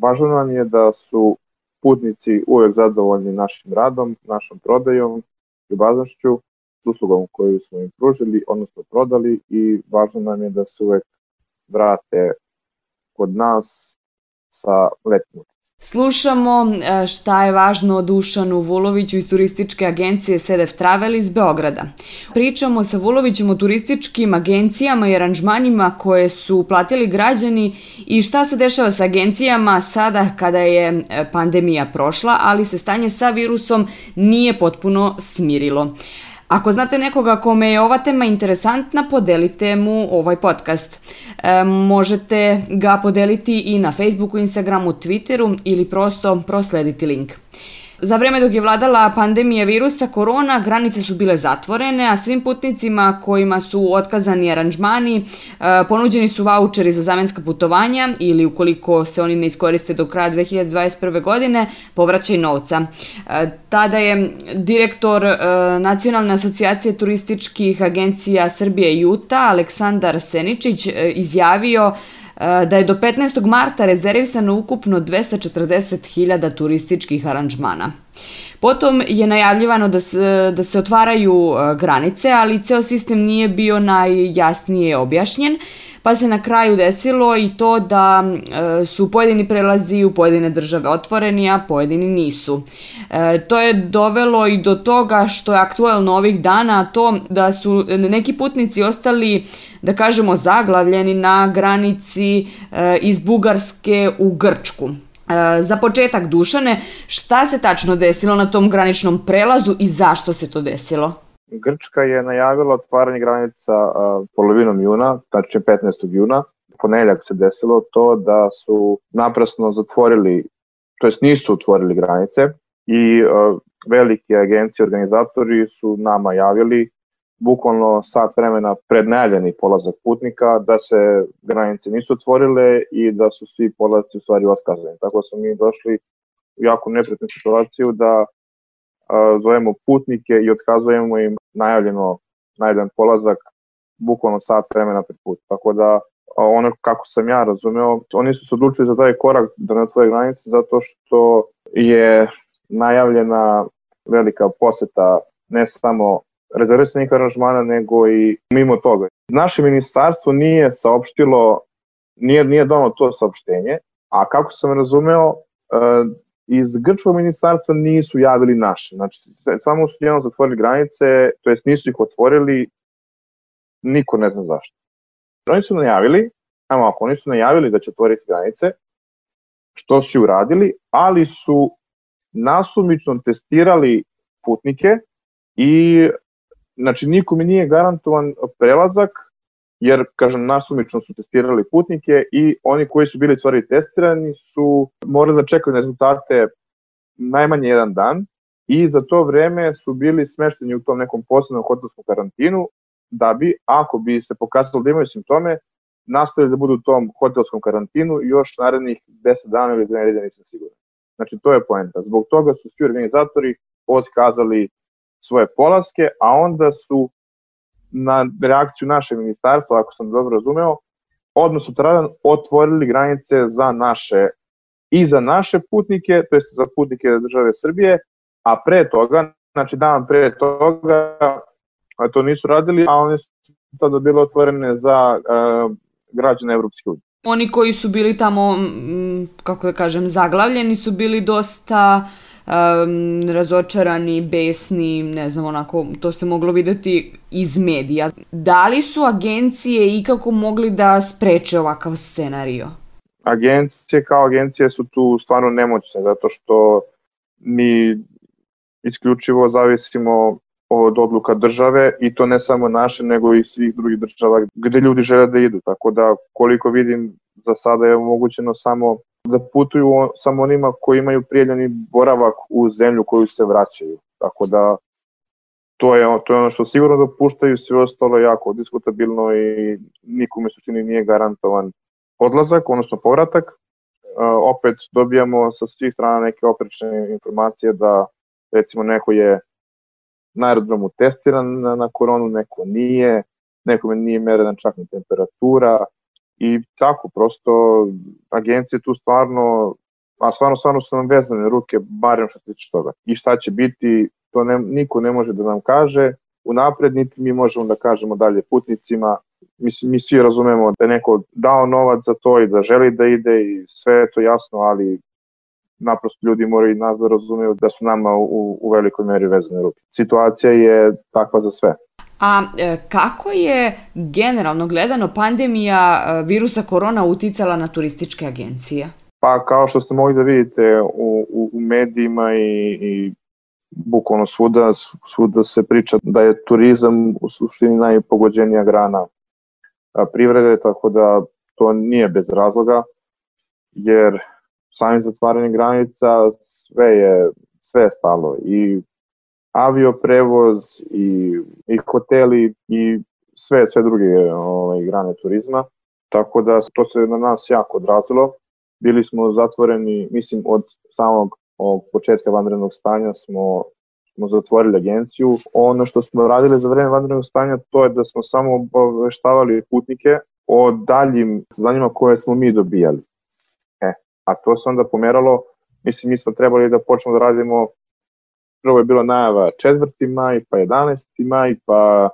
Važno nam je da su putnici uvek zadovoljni našim radom, našom prodajom, ljubaznošću, uslugom koju smo im pružili, odnosno prodali i važno nam je da se uvek vrate kod nas sa letnim Slušamo e, šta je važno o Dušanu Vuloviću iz turističke agencije Sedef Travel iz Beograda. Pričamo sa Vulovićem o turističkim agencijama i aranžmanima koje su platili građani i šta se dešava sa agencijama sada kada je e, pandemija prošla, ali se stanje sa virusom nije potpuno smirilo. Ako znate nekoga kome je ova tema interesantna, podelite mu ovaj podcast. E, možete ga podeliti i na Facebooku, Instagramu, Twitteru ili prosto proslediti link. Za vreme dok je vladala pandemija virusa korona, granice su bile zatvorene, a svim putnicima kojima su otkazani aranžmani, e, ponuđeni su voucheri za zamenska putovanja ili ukoliko se oni ne iskoriste do kraja 2021. godine, povraćaj novca. E, tada je direktor e, Nacionalne asocijacije turističkih agencija Srbije Juta, Aleksandar Seničić, izjavio da je do 15. marta rezervisano ukupno 240.000 turističkih aranžmana. Potom je najavljivano da se, da se otvaraju e, granice, ali ceo sistem nije bio najjasnije objašnjen, pa se na kraju desilo i to da e, su pojedini prelazi u pojedine države otvoreni, a pojedini nisu. to je dovelo i do toga što je aktuelno ovih dana to da su neki putnici ostali da kažemo, zaglavljeni na granici e, iz Bugarske u Grčku. E, za početak Dušane, šta se tačno desilo na tom graničnom prelazu i zašto se to desilo? Grčka je najavila otvaranje granica uh, polovinom juna, tačnije 15. juna. Ponedeljak se desilo to da su naprasno zatvorili, to jest nisu otvorili granice i uh, velike agencije, organizatori su nama javili bukvalno sat vremena pred najavljeni polazak putnika, da se granice nisu otvorile i da su svi polazci u stvari otkazani. Tako smo mi došli u jako nepretnu situaciju da a, zovemo putnike i otkazujemo im najavljeno najavljen polazak bukvalno sat vremena pred put. Tako da ono kako sam ja razumeo, oni su se odlučili za taj korak da ne otvore granice zato što je najavljena velika poseta ne samo rezervisanih aranžmana, nego i mimo toga. Naše ministarstvo nije saopštilo, nije, nije donalo to saopštenje, a kako sam razumeo, e, iz grčkog ministarstva nisu javili naše. Znači, samo su jedno zatvorili granice, to jest nisu ih otvorili, niko ne zna zašto. Oni su najavili, ajmo ako, oni su najavili da će otvoriti granice, što su uradili, ali su nasumično testirali putnike i Znači, nikome nije garantovan prelazak, jer, kažem, nasumično su testirali putnike i oni koji su bili stvari testirani su morali da čekaju rezultate najmanje jedan dan i za to vreme su bili smešteni u tom nekom posebnom hotelskom karantinu da bi, ako bi se pokazalo da imaju simptome, nastavili da budu u tom hotelskom karantinu još narednih 10 dana ili 2 nedelje, nisam siguran. Znači, to je poenta. Zbog toga su svi organizatori otkazali svoje polaske, a onda su na reakciju naše ministarstva, ako sam dobro razumeo, odnosno sutradan otvorili granice za naše i za naše putnike, to jest za putnike države Srbije, a pre toga, znači dan pre toga, to nisu radili, a one su tada bile otvorene za uh, građane Evropske unije. Oni koji su bili tamo, kako da kažem, zaglavljeni su bili dosta uh, um, razočarani, besni, ne znam, onako, to se moglo videti iz medija. Da li su agencije ikako mogli da spreče ovakav scenario? Agencije kao agencije su tu stvarno nemoćne, zato što mi isključivo zavisimo od odluka države i to ne samo naše, nego i svih drugih država gde ljudi žele da idu. Tako da koliko vidim za sada je omogućeno samo da putuju samo onima koji imaju prijavljeni boravak u zemlju koju se vraćaju. Tako da to je, to je ono što sigurno dopuštaju, sve ostalo jako diskutabilno i nikome suštini nije garantovan odlazak, odnosno povratak. E, opet dobijamo sa svih strana neke oprečne informacije da recimo neko je na aerodromu testiran na, na koronu, neko nije, nekome nije merena čak ni temperatura, I tako, prosto, agencije tu stvarno a stvarno, stvarno su nam vezane ruke, barem što se tiče toga. I šta će biti, to ne, niko ne može da nam kaže, unapred, niti mi možemo da kažemo dalje putnicima, mislim, mi svi razumemo da je neko dao novac za to i da želi da ide i sve je to jasno, ali naprosto ljudi moraju nas da razumeju da su nama u, u velikoj meri vezane ruke. Situacija je takva za sve. A e, kako je generalno gledano pandemija e, virusa korona uticala na turističke agencije? Pa kao što ste mogli da vidite u, u, u medijima i, i bukvalno svuda, svuda se priča da je turizam u suštini najpogođenija grana privrede, tako da to nije bez razloga, jer sami zatvaranje granica sve je, sve je stalo i avioprevoz i, i hoteli i sve sve druge ovaj, grane turizma, tako da to se na nas jako odrazilo. Bili smo zatvoreni, mislim, od samog od početka vanrednog stanja smo smo zatvorili agenciju. Ono što smo radili za vreme vanrednog stanja to je da smo samo obaveštavali putnike o daljim zanjima koje smo mi dobijali. E, a to se onda pomeralo, mislim mi smo trebali da počnemo da radimo prvo je bilo najava 4. maj, pa 11. maj, pa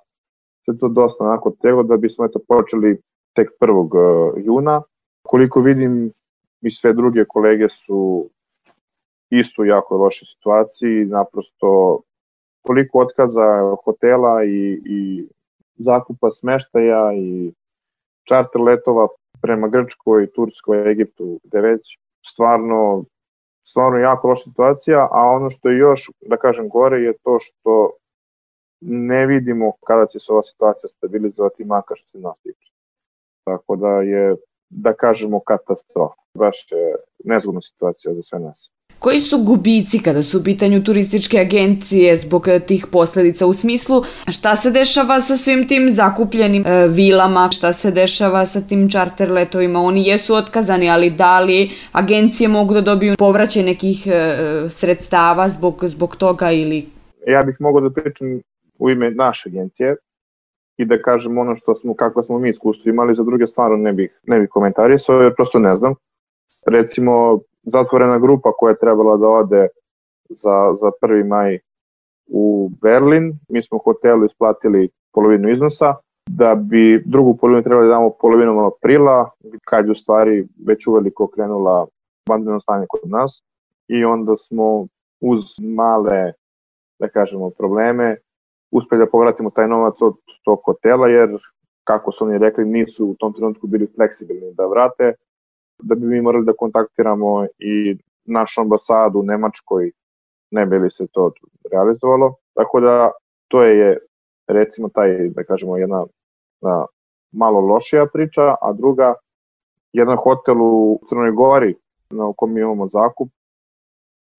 sve to dosta onako teglo da bismo eto počeli tek 1. E, juna. Koliko vidim, i sve druge kolege su isto u jako lošoj situaciji, naprosto toliko otkaza hotela i, i zakupa smeštaja i čarter letova prema Grčkoj, Turskoj, Egiptu, gde već stvarno stvarno jako loša situacija, a ono što je još, da kažem, gore je to što ne vidimo kada će se ova situacija stabilizovati, makar što se nas tiče. Tako da je, da kažemo, katastrofa. Baš je nezgodna situacija za sve nas. Koji su gubici kada su u pitanju turističke agencije zbog eh, tih posledica u smislu šta se dešava sa svim tim zakupljenim e, vilama, šta se dešava sa tim čarter letovima, oni jesu otkazani, ali da li agencije mogu da dobiju povraćaj nekih e, sredstava zbog, zbog toga ili... Ja bih mogao da pričam u ime naše agencije i da kažem ono što smo, kako smo mi iskustvo imali, za druge stvarno ne bih, ne bih komentarisao, jer prosto ne znam. Recimo, zatvorena grupa koja je trebala da ode za, za 1. maj u Berlin. Mi smo hotelu isplatili polovinu iznosa, da bi drugu polovinu trebali da damo polovinom aprila, kad je u stvari već uveliko krenula vanredno stanje kod nas i onda smo uz male, da kažemo, probleme uspeli da povratimo taj novac od tog hotela, jer kako su oni rekli, nisu u tom trenutku bili fleksibilni da vrate, da bi mi morali da kontaktiramo i našu ambasadu u Nemačkoj, ne bi li se to realizovalo. Tako da to je recimo taj, da kažemo, jedna na, malo lošija priča, a druga, jedan hotel u Crnoj Gori na kom imamo zakup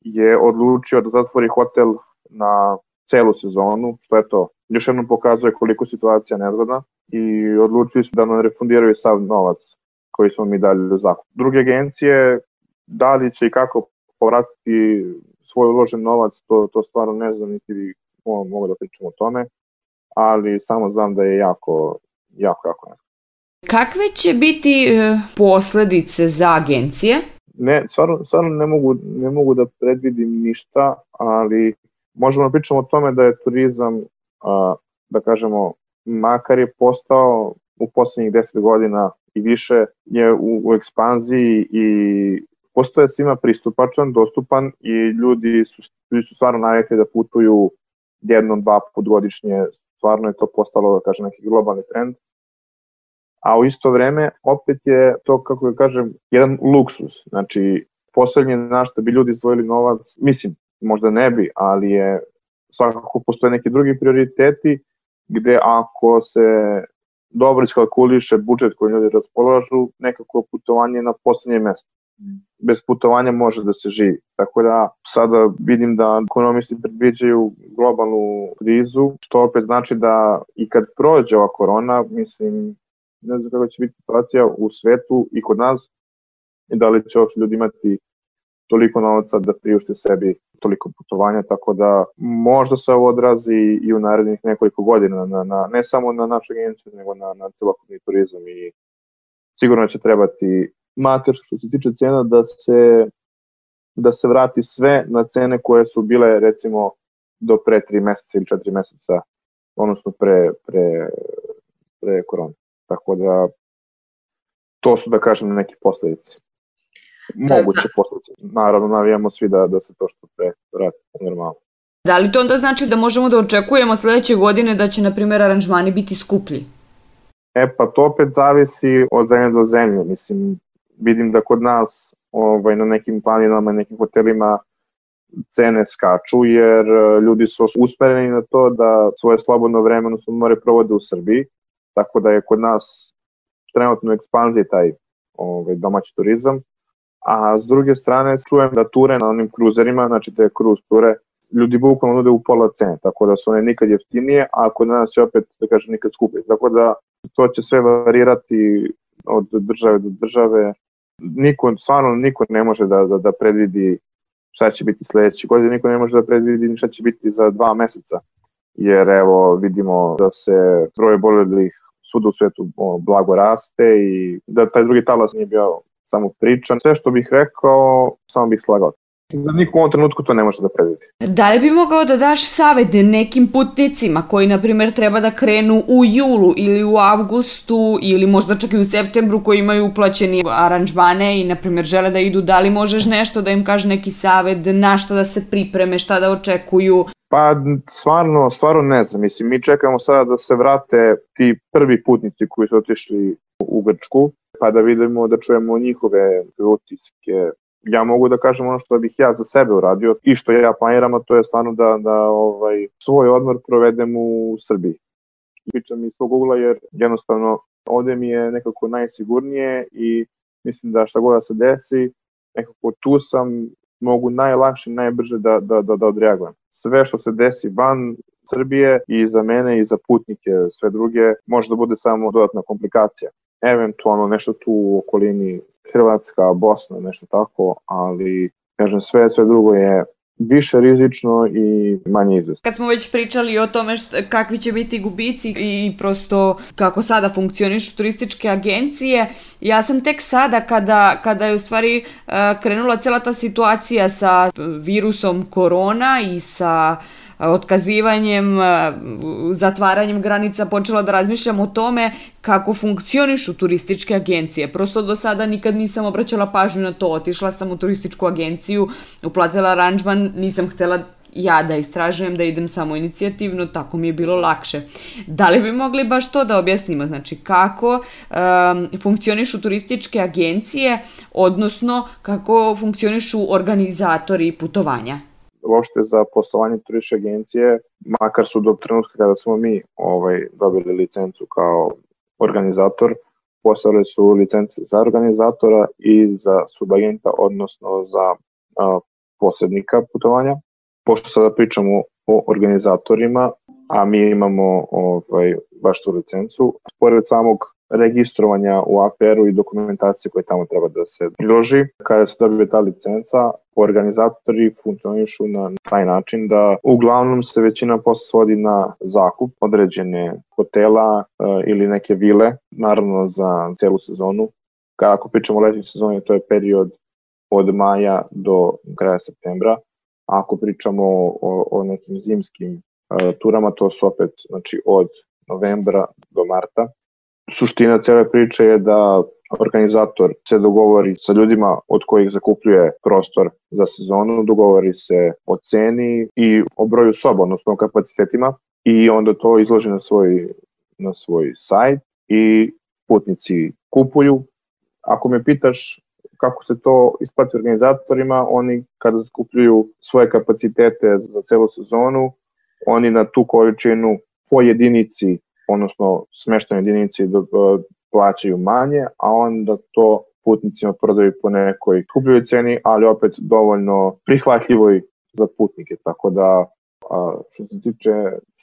je odlučio da zatvori hotel na celu sezonu, što je to još jednom pokazuje koliko situacija nezgodna i odlučili su da nam refundiraju sav novac koji smo mi dali u zakup. Druge agencije, da li će i kako povratiti svoj uložen novac, to, to stvarno ne znam, niti mogu da pričam o tome, ali samo znam da je jako, jako, jako nezgodno. Kakve će biti e, posledice za agencije? Ne, stvarno, stvarno ne, mogu, ne mogu da predvidim ništa, ali možemo da pričamo o tome da je turizam, a, da kažemo, makar je postao u poslednjih 10 godina i više je u, u ekspanziji i postoje svima pristupačan, dostupan i ljudi su, ljudi su stvarno navikli da putuju jednom, dva put godišnje, stvarno je to postalo, da kažem, neki globalni trend. A u isto vreme, opet je to, kako da kažem, jedan luksus. Znači, poslednje na što bi ljudi izdvojili novac, mislim, možda ne bi, ali je svakako postoje neki drugi prioriteti gde ako se dobro iskalkuliše budžet koji ljudi raspolažu, nekako putovanje na poslednje mesto. Bez putovanja može da se živi. Tako da sada vidim da ekonomisti predviđaju globalnu krizu, što opet znači da i kad prođe ova korona, mislim, ne znam kako će biti situacija u svetu i kod nas, i da li će uopšte ljudi imati toliko novaca da priušte sebi toliko putovanja, tako da možda se ovo odrazi i u narednih nekoliko godina, na, na, ne samo na našu agenciju, nego na, na celokupni turizam i sigurno će trebati makar što se tiče cena da se da se vrati sve na cene koje su bile recimo do pre 3 meseca ili 4 meseca, odnosno pre, pre, pre korona. Tako da to su da kažem neke posledice. Moguće da. posledice. Naravno, navijamo svi da, da se to što pre vrati normalno. Da li to onda znači da možemo da očekujemo sledeće godine da će, na primjer, aranžmani biti skuplji? E pa to opet zavisi od zemlje do zemlje. Mislim, vidim da kod nas ovaj, na nekim planinama, nekim hotelima cene skaču jer e, ljudi su usmereni na to da svoje slobodno vreme, odnosno more provode u Srbiji, tako da je kod nas trenutno u ekspanziji taj ovaj, domaći turizam, a s druge strane čujem da ture na onim kruzerima, znači te cruise ture, ljudi bukvalno nude u pola cene, tako da su one nikad jeftinije, a kod nas će opet, da kažem, nikad skuplje. Tako da to će sve varirati od države do države. Niko, stvarno niko ne može da, da, da predvidi šta će biti sledeće godine, niko ne može da predvidi šta će biti za dva meseca. Jer evo vidimo da se broj bolelih svuda u svetu blago raste i da taj drugi talas nije bio samo pričan. Sve što bih rekao, samo bih slagao da niko u ovom trenutku to ne može da predvidi. Da li bi mogao da daš savete nekim putnicima koji, na primjer, treba da krenu u julu ili u avgustu ili možda čak i u septembru koji imaju uplaćeni aranžmane i, na primjer, žele da idu, da li možeš nešto da im kaže neki savet, na šta da se pripreme, šta da očekuju? Pa, stvarno, stvarno ne znam. Mislim, mi čekamo sada da se vrate ti prvi putnici koji su otišli u Grčku, pa da vidimo, da čujemo njihove utiske, ja mogu da kažem ono što bih ja za sebe uradio i što ja planiram, a to je stvarno da, da ovaj, svoj odmor provedem u Srbiji. Pričam iz svog ugla jer jednostavno ovde mi je nekako najsigurnije i mislim da šta god da se desi, nekako tu sam, mogu najlakše, najbrže da, da, da, da odreagujem. Sve što se desi van Srbije i za mene i za putnike, sve druge, može da bude samo dodatna komplikacija. Eventualno nešto tu u okolini Hrvatska, Bosna, nešto tako, ali kažem sve, sve drugo je više rizično i manje izvestno. Kad smo već pričali o tome šta, kakvi će biti gubici i prosto kako sada funkcionišu turističke agencije, ja sam tek sada kada, kada je u stvari uh, krenula cela ta situacija sa virusom korona i sa otkazivanjem, zatvaranjem granica počela da razmišljam o tome kako funkcionišu turističke agencije. Prosto do sada nikad nisam obraćala pažnju na to. Otišla sam u turističku agenciju, uplatila aranžman, nisam htela ja da istražujem, da idem samo inicijativno, tako mi je bilo lakše. Da li bi mogli baš to da objasnimo? Znači, kako um, funkcionišu turističke agencije, odnosno kako funkcionišu organizatori putovanja? Uopšte za poslovanje turističke agencije, makar su do trenutka kada smo mi ovaj, dobili licencu kao organizator, postavili su licence za organizatora i za subagenta, odnosno za a, posrednika putovanja. Pošto sada pričamo o organizatorima, a mi imamo ovaj, baš tu licencu, pored samog registrovanja u APR-u i dokumentacije koje tamo treba da se priloži. Kada se dobije ta licenca, organizatori funkcionišu na taj način da uglavnom se većina posla svodi na zakup određene hotela e, ili neke vile, naravno za celu sezonu. Kada ako pričamo o letnjoj sezoni, to je period od maja do kraja septembra. A ako pričamo o, o nekim zimskim e, turama, to su opet znači, od novembra do marta suština cele priče je da organizator se dogovori sa ljudima od kojih zakupljuje prostor za sezonu, dogovori se o ceni i o broju soba, odnosno kapacitetima i onda to izloži na svoj, na svoj sajt i putnici kupuju. Ako me pitaš kako se to isplati organizatorima, oni kada zakupljuju svoje kapacitete za celu sezonu, oni na tu količinu po jedinici odnosno smeštene jedinici da plaćaju manje, a onda to putnicima prodaju po nekoj skupljoj ceni, ali opet dovoljno prihvatljivoj za putnike, tako da a, što se tiče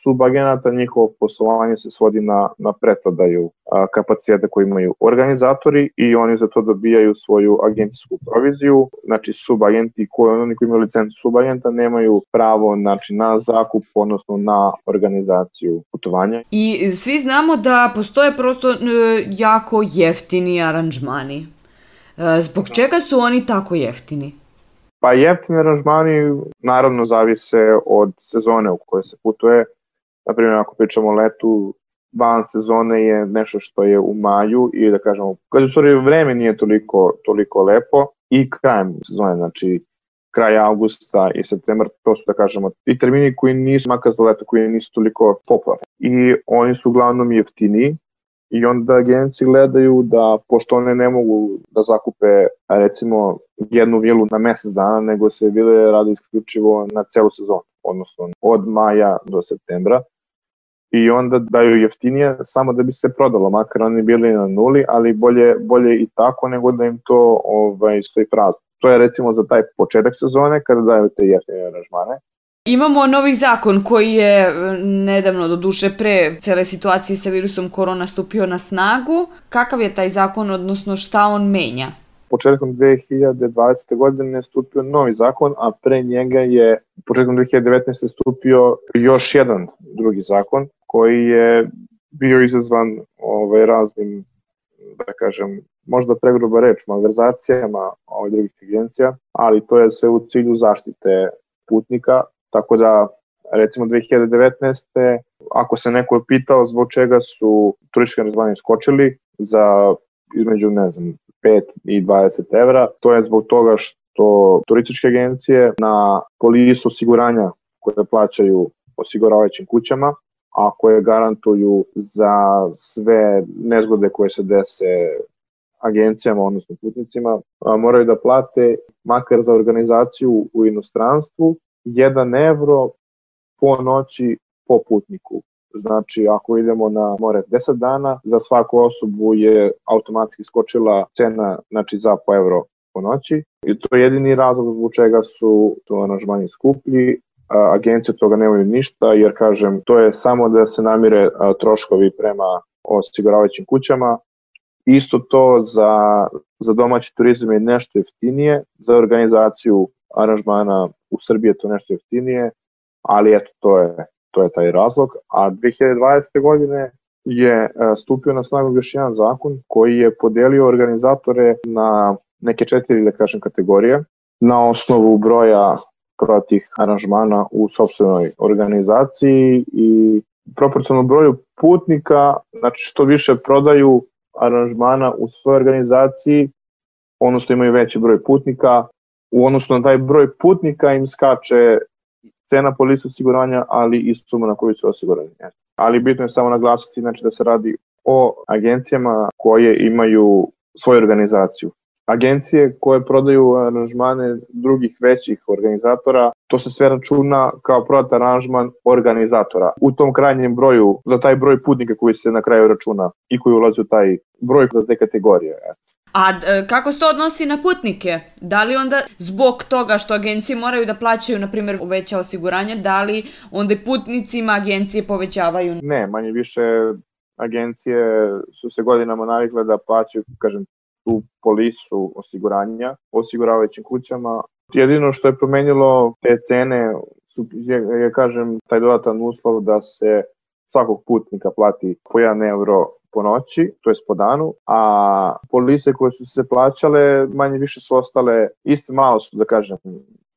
subagenata, njihovo poslovanje se svodi na, na preprodaju a, kapaciteta koje imaju organizatori i oni za to dobijaju svoju agencijsku proviziju. Znači subagenti koji oni koji imaju licencu subagenta nemaju pravo znači, na zakup, odnosno na organizaciju putovanja. I svi znamo da postoje prosto e, jako jeftini aranžmani. E, zbog čega su oni tako jeftini? Pa jeftini aranžmani naravno zavise od sezone u kojoj se putuje. Naprimjer, ako pričamo o letu, van sezone je nešto što je u maju i da kažemo, kad u stvari vreme nije toliko, toliko lepo i krajem sezone, znači kraj avgusta i septembar, to su da kažemo i termini koji nisu, makar za leto, koji nisu toliko popularni. I oni su uglavnom jeftiniji, i onda agencije gledaju da, pošto one ne mogu da zakupe recimo jednu vilu na mesec dana, nego se vile radi isključivo na celu sezonu, odnosno od maja do septembra, i onda daju jeftinije samo da bi se prodalo, makar oni bili na nuli, ali bolje, bolje i tako nego da im to ovaj, stoji prazno. To je recimo za taj početak sezone kada daju te jeftine aranžmane. Imamo novi zakon koji je e, nedavno, do duše pre cele situacije sa virusom korona stupio na snagu. Kakav je taj zakon, odnosno šta on menja? Početkom 2020. godine stupio novi zakon, a pre njega je početkom 2019. stupio još jedan drugi zakon koji je bio izazvan ovaj, raznim, da kažem, možda pregruba reč, malverzacijama ovaj, drugih agencija, ali to je sve u cilju zaštite putnika Tako da, recimo 2019. ako se neko je pitao zbog čega su turistički aranžmani skočili za između, ne znam, 5 i 20 evra, to je zbog toga što turističke agencije na polisu osiguranja koje plaćaju osiguravajućim kućama, a koje garantuju za sve nezgode koje se dese agencijama, odnosno putnicima, moraju da plate makar za organizaciju u inostranstvu 1 evro po noći po putniku. Znači, ako idemo na more 10 dana, za svaku osobu je automatski skočila cena znači, za po evro po noći. I to je jedini razlog zbog čega su, su aranžmani skuplji. Agencije toga nemaju ništa, jer kažem, to je samo da se namire troškovi prema osiguravajućim kućama. Isto to za, za domaći turizam je nešto jeftinije, za organizaciju aranžmana u Srbiji je to nešto jeftinije, ali eto, to je, to je taj razlog. A 2020. godine je e, stupio na snagu još jedan zakon koji je podelio organizatore na neke četiri, da kažem, kategorije na osnovu broja protih aranžmana u sobstvenoj organizaciji i proporcionalno broju putnika, znači što više prodaju aranžmana u svojoj organizaciji, odnosno imaju veći broj putnika, u odnosu na taj broj putnika im skače cena polisa osiguranja, ali i suma na koju su osigurani. Ali bitno je samo naglasiti znači, da se radi o agencijama koje imaju svoju organizaciju. Agencije koje prodaju aranžmane drugih većih organizatora, to se sve računa kao prodat aranžman organizatora. U tom krajnjem broju, za taj broj putnika koji se na kraju računa i koji ulazi u taj broj za te kategorije. A e, kako se to odnosi na putnike? Da li onda zbog toga što agencije moraju da plaćaju, na primjer, veća osiguranja, da li onda i putnicima agencije povećavaju? Ne, manje više agencije su se godinama navikle da plaćaju, kažem, tu polisu osiguranja osiguravajućim kućama. Jedino što je promenilo te cene su, je, je kažem, taj dodatan uslov da se svakog putnika plati po 1 euro po noći, to je po danu, a polise koje su se plaćale manje više su ostale, isto malo su da kažem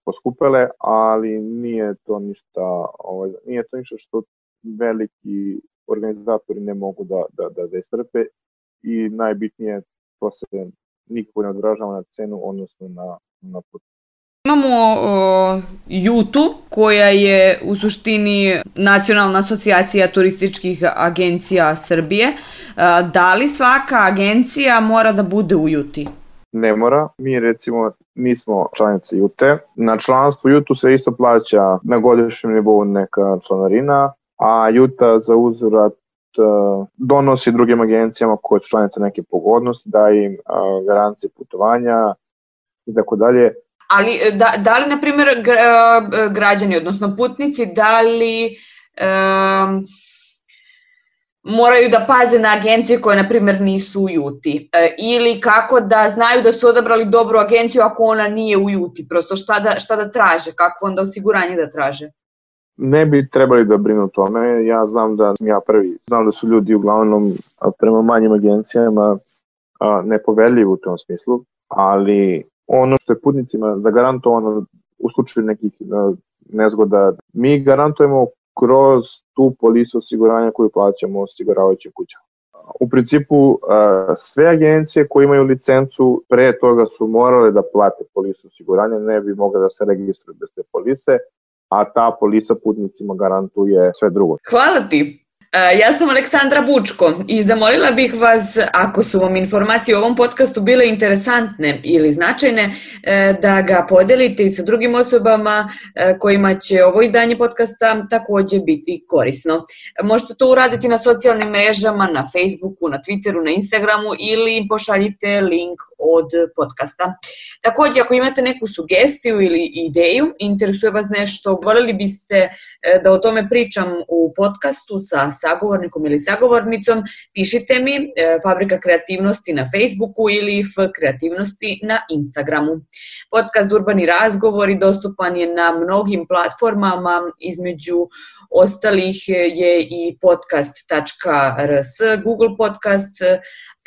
poskupele, ali nije to ništa, ovaj, nije to ništa što veliki organizatori ne mogu da, da, da, da istrpe i najbitnije to se nikako ne odražava na cenu, odnosno na, na. Imamo o, JUTU, koja je u suštini Nacionalna asocijacija turističkih agencija Srbije. A, da li svaka agencija mora da bude u JUTI? Ne mora. Mi recimo nismo članice JUTE. Na članstvo JUTU se isto plaća na godišnjem nivou neka članarina, a JUTA za uzorat donosi drugim agencijama koje su članice neke pogodnosti, da im garancije putovanja i tako dalje ali e, da, da li, na primjer, e, građani, odnosno putnici, da li um, moraju da paze na agencije koje, na primjer, nisu u Juti? E, ili kako da znaju da su odabrali dobru agenciju ako ona nije u Juti? Prosto šta da, šta da traže? Kako onda osiguranje da traže? Ne bi trebali da brinu tome. Ja znam da ja prvi, znam da su ljudi uglavnom prema manjim agencijama nepoverljivi u tom smislu, ali ono što je putnicima zagarantovano u slučaju nekih e, nezgoda, mi garantujemo kroz tu polisu osiguranja koju plaćamo osiguravajućim kućama. U principu e, sve agencije koje imaju licencu pre toga su morale da plate polisu osiguranja, ne bi mogle da se registruju bez te polise, a ta polisa putnicima garantuje sve drugo. Hvala ti. E, ja sam Aleksandra Bučko i zamolila bih vas, ako su vam informacije o ovom podcastu bile interesantne ili značajne, e, da ga podelite i sa drugim osobama e, kojima će ovo izdanje podcasta takođe biti korisno. Možete to uraditi na socijalnim mrežama, na Facebooku, na Twitteru, na Instagramu ili pošaljite link od podcasta. Takođe, ako imate neku sugestiju ili ideju, interesuje vas nešto, voljeli biste da o tome pričam u podcastu sa sagovornikom ili sagovornicom, pišite mi e, Fabrika kreativnosti na Facebooku ili F kreativnosti na Instagramu. Podcast Urbani razgovori dostupan je na mnogim platformama, između ostalih je i podcast.rs, Google Podcast,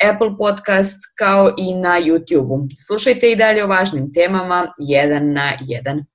Apple Podcast kao i na YouTube-u. Slušajte i dalje o važnim temama jedan na jedan.